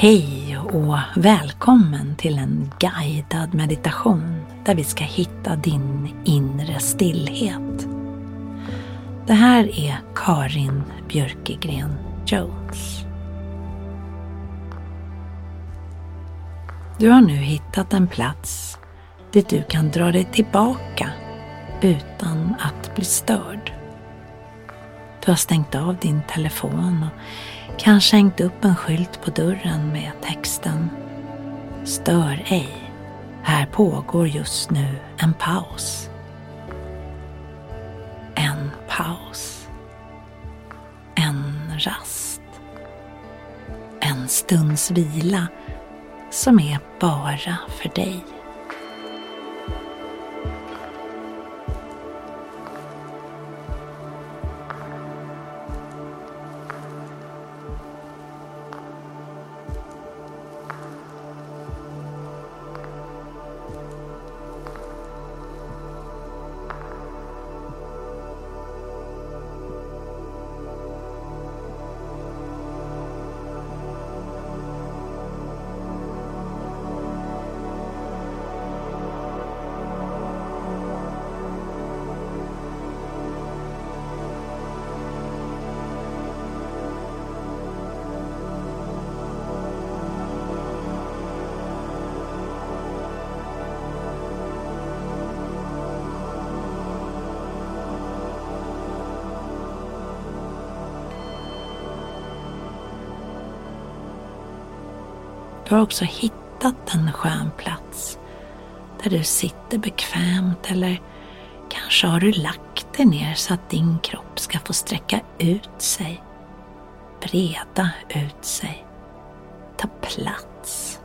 Hej och välkommen till en guidad meditation där vi ska hitta din inre stillhet. Det här är Karin Björkegren Jones. Du har nu hittat en plats dit du kan dra dig tillbaka utan att bli störd. Du har stängt av din telefon och Kanske hängt upp en skylt på dörren med texten Stör ej. Här pågår just nu en paus. En paus. En rast. En stunds vila som är bara för dig. Du har också hittat en skön plats där du sitter bekvämt eller kanske har du lagt dig ner så att din kropp ska få sträcka ut sig, breda ut sig, ta plats.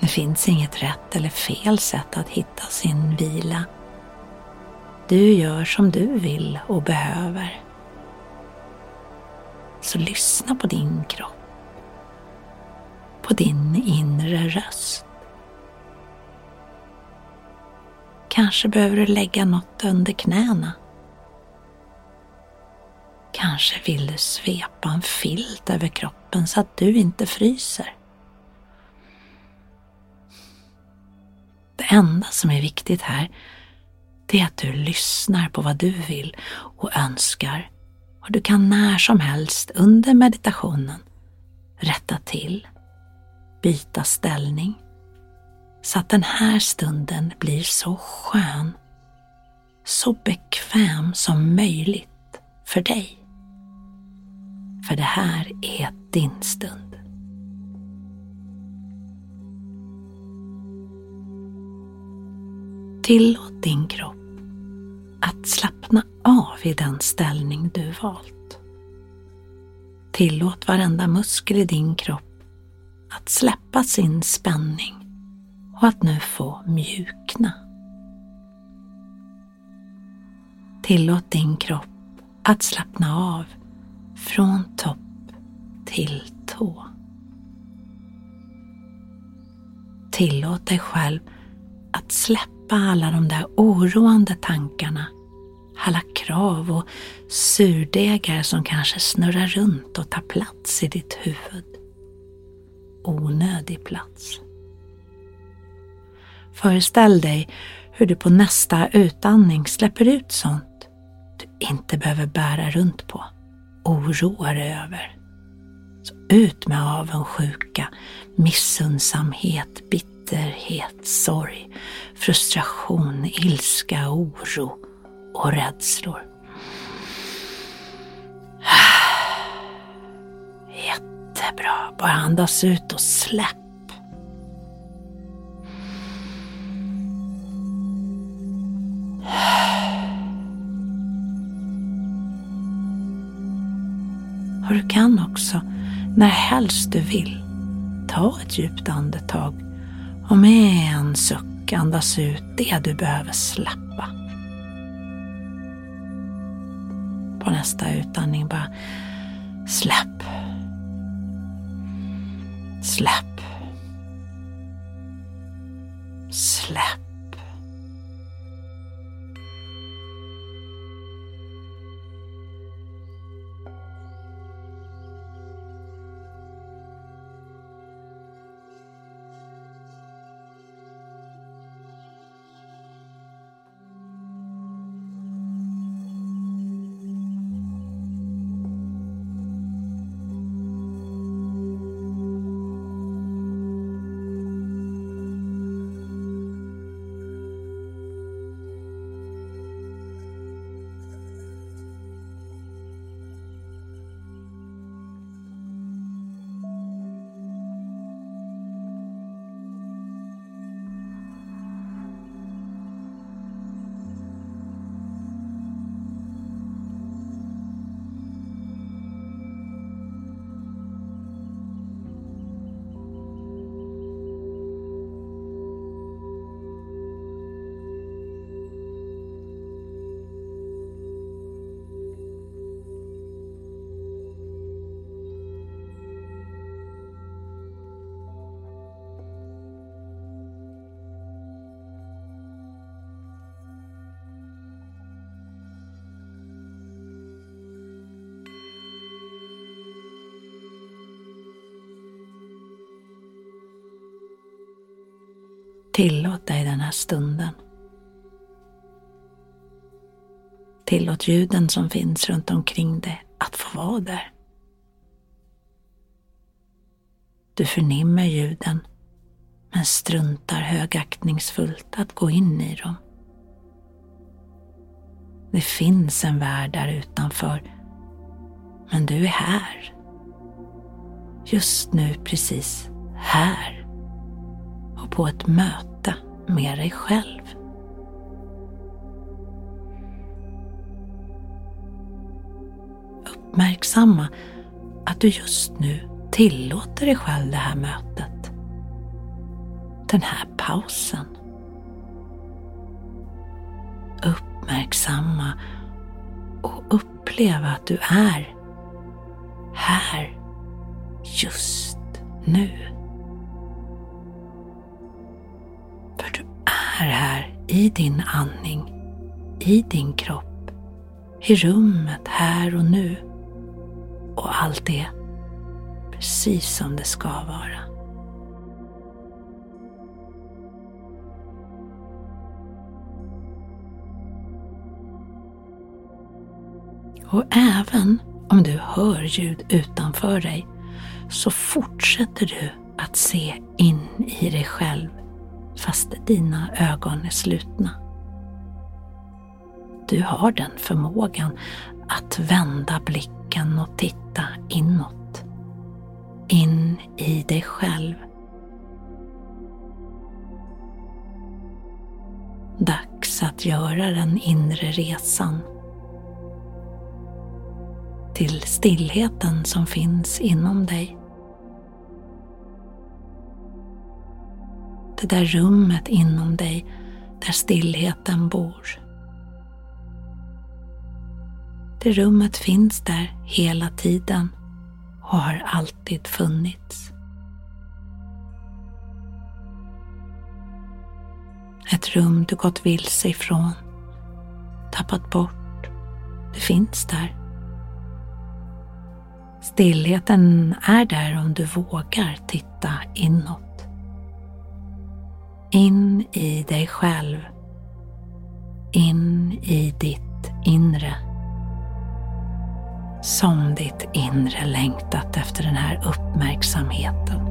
Det finns inget rätt eller fel sätt att hitta sin vila. Du gör som du vill och behöver. Så lyssna på din kropp. På din inre röst. Kanske behöver du lägga något under knäna. Kanske vill du svepa en filt över kroppen så att du inte fryser. Det enda som är viktigt här, det är att du lyssnar på vad du vill och önskar och du kan när som helst under meditationen rätta till, byta ställning så att den här stunden blir så skön, så bekväm som möjligt för dig. För det här är din stund. Tillåt din kropp att slappna av i den ställning du valt. Tillåt varenda muskel i din kropp att släppa sin spänning och att nu få mjukna. Tillåt din kropp att slappna av Från topp till tå. Tillåt dig själv att släppa alla de där oroande tankarna. Alla krav och surdegar som kanske snurrar runt och tar plats i ditt huvud. Onödig plats. Föreställ dig hur du på nästa utandning släpper ut sånt du inte behöver bära runt på, oroa dig över. Så ut med avundsjuka, missundsamhet, bitterhet, sorg, frustration, ilska, oro och rädslor. Jättebra, bara andas ut och släpp. Och du kan också, när helst du vill, ta ett djupt andetag och med en suck andas ut det du behöver släppa. På nästa utandning bara släpp. Släpp. Släpp. Tillåt dig den här stunden. Tillåt ljuden som finns runt omkring dig att få vara där. Du förnimmer ljuden men struntar högaktningsfullt att gå in i dem. Det finns en värld där utanför, men du är här. Just nu precis här och på ett möte med dig själv. Uppmärksamma att du just nu tillåter dig själv det här mötet. Den här pausen. Uppmärksamma och uppleva att du är här just nu. Är här i din andning, i din kropp, i rummet här och nu. Och allt är precis som det ska vara. Och även om du hör ljud utanför dig så fortsätter du att se in i dig själv fast dina ögon är slutna. Du har den förmågan att vända blicken och titta inåt. In i dig själv. Dags att göra den inre resan till stillheten som finns inom dig. Det där rummet inom dig där stillheten bor. Det rummet finns där hela tiden och har alltid funnits. Ett rum du gått vilse ifrån, tappat bort. Det finns där. Stillheten är där om du vågar titta inåt. In i dig själv. In i ditt inre. Som ditt inre längtat efter den här uppmärksamheten.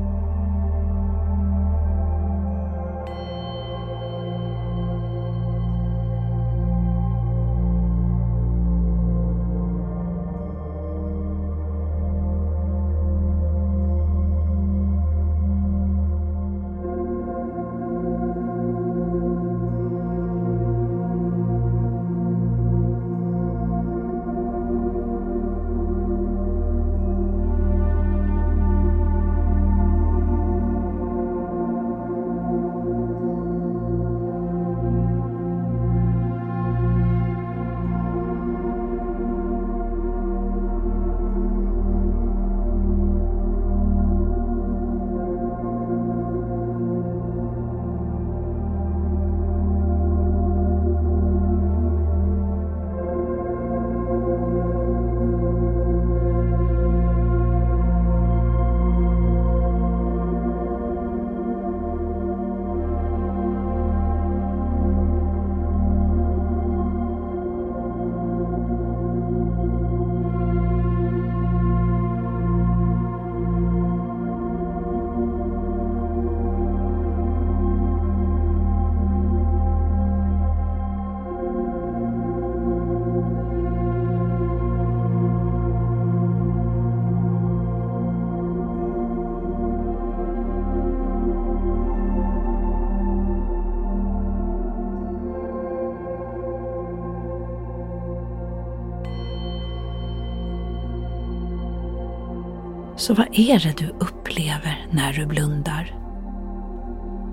Så vad är det du upplever när du blundar?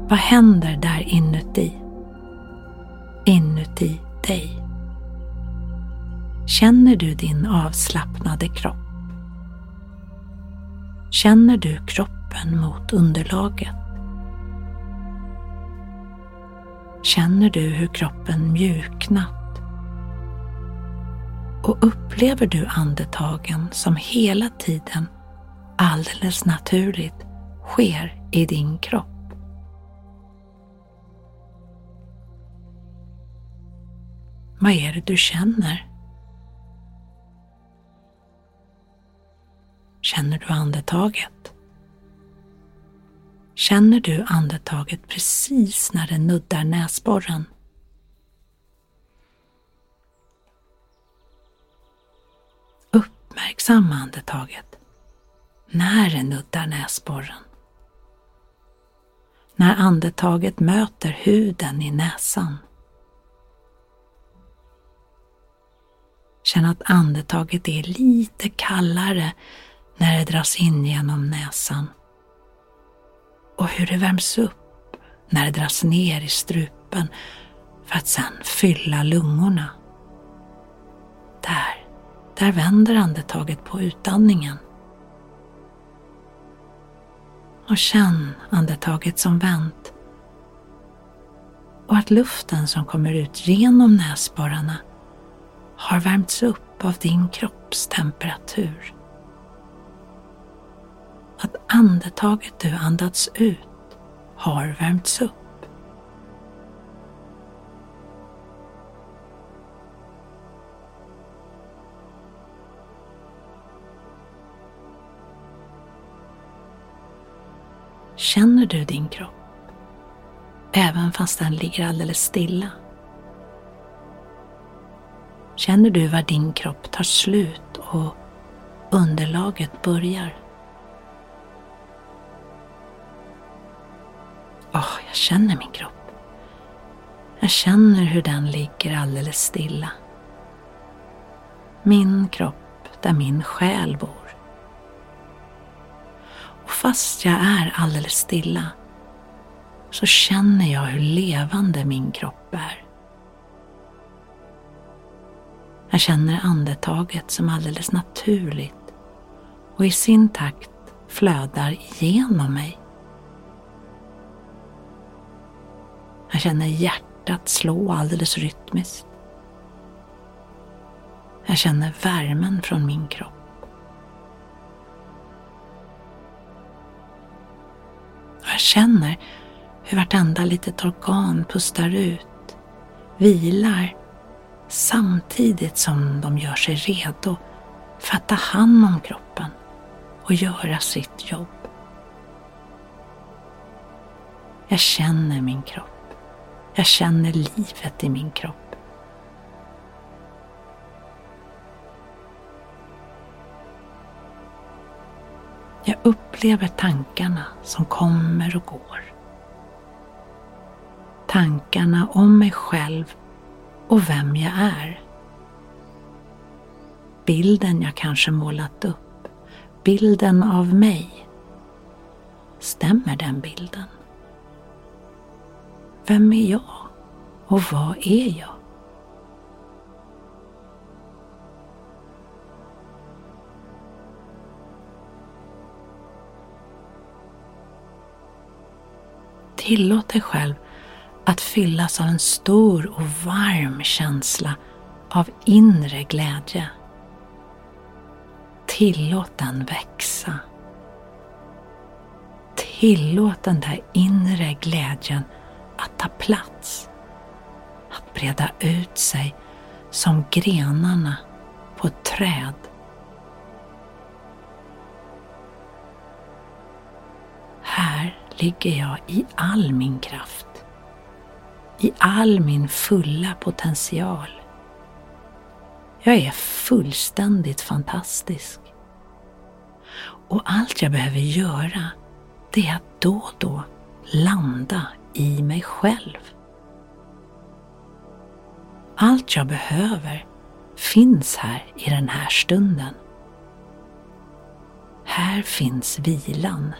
Vad händer där inuti? Inuti dig? Känner du din avslappnade kropp? Känner du kroppen mot underlaget? Känner du hur kroppen mjuknat? Och upplever du andetagen som hela tiden alldeles naturligt sker i din kropp. Vad är det du känner? Känner du andetaget? Känner du andetaget precis när det nuddar näsborren? Uppmärksamma andetaget när det nuddar näsborren. När andetaget möter huden i näsan. Känn att andetaget är lite kallare när det dras in genom näsan. Och hur det värms upp när det dras ner i strupen för att sedan fylla lungorna. Där, där vänder andetaget på utandningen. Och känn andetaget som vänt. Och att luften som kommer ut genom näsborrarna har värmts upp av din kroppstemperatur. Att andetaget du andats ut har värmts upp. Känner du din kropp? Även fast den ligger alldeles stilla. Känner du var din kropp tar slut och underlaget börjar? Åh, oh, jag känner min kropp. Jag känner hur den ligger alldeles stilla. Min kropp där min själ bor. Fast jag är alldeles stilla så känner jag hur levande min kropp är. Jag känner andetaget som alldeles naturligt och i sin takt flödar igenom mig. Jag känner hjärtat slå alldeles rytmiskt. Jag känner värmen från min kropp. Känner hur vartenda litet organ pustar ut, vilar samtidigt som de gör sig redo för att ta hand om kroppen och göra sitt jobb. Jag känner min kropp. Jag känner livet i min kropp. Jag upplever tankarna som kommer och går. Tankarna om mig själv och vem jag är. Bilden jag kanske målat upp, bilden av mig. Stämmer den bilden? Vem är jag och vad är jag? Tillåt dig själv att fyllas av en stor och varm känsla av inre glädje. Tillåt den växa. Tillåt den där inre glädjen att ta plats. Att breda ut sig som grenarna på ett träd. Här ligger jag i all min kraft. I all min fulla potential. Jag är fullständigt fantastisk. Och allt jag behöver göra, det är att då och då landa i mig själv. Allt jag behöver finns här i den här stunden. Här finns vilan.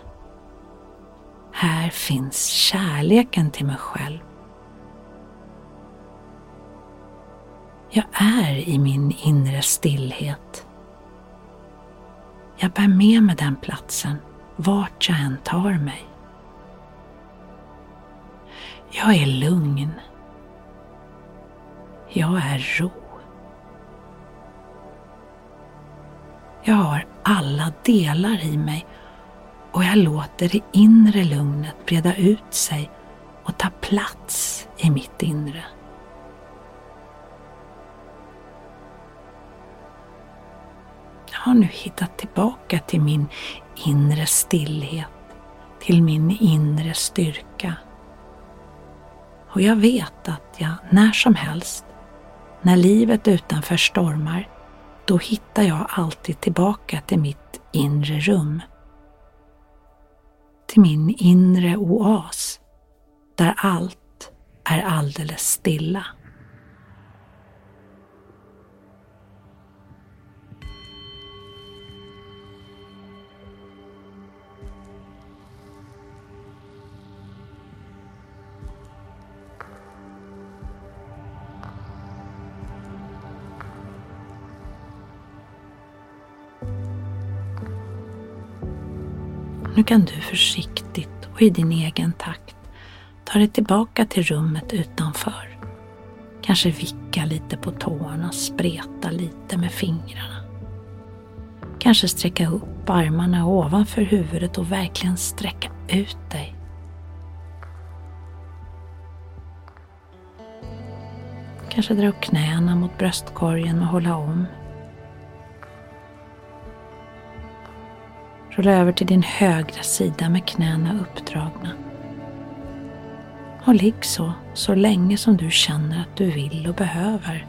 Här finns kärleken till mig själv. Jag är i min inre stillhet. Jag bär med mig den platsen vart jag än tar mig. Jag är lugn. Jag är ro. Jag har alla delar i mig och jag låter det inre lugnet breda ut sig och ta plats i mitt inre. Jag har nu hittat tillbaka till min inre stillhet, till min inre styrka. Och jag vet att jag när som helst, när livet utanför stormar, då hittar jag alltid tillbaka till mitt inre rum. Till min inre oas, där allt är alldeles stilla. Nu kan du försiktigt och i din egen takt ta dig tillbaka till rummet utanför. Kanske vicka lite på tårna, spreta lite med fingrarna. Kanske sträcka upp armarna ovanför huvudet och verkligen sträcka ut dig. Kanske dra upp knäna mot bröstkorgen och hålla om Rulla över till din högra sida med knäna uppdragna. Och ligg så, så länge som du känner att du vill och behöver.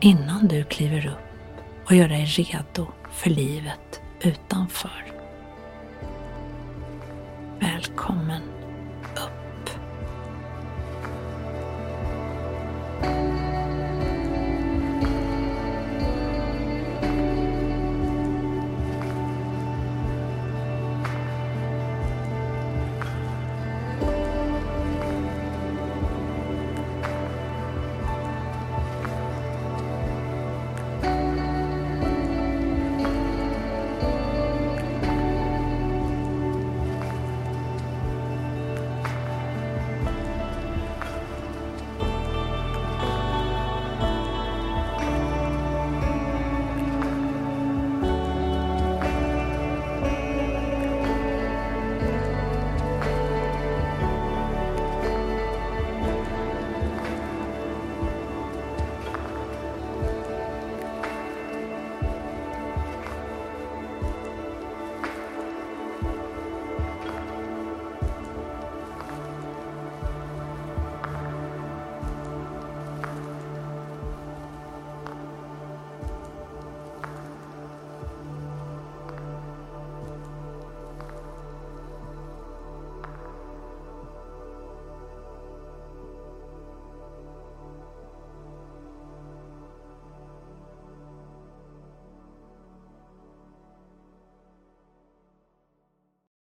Innan du kliver upp och gör dig redo för livet utanför. Välkommen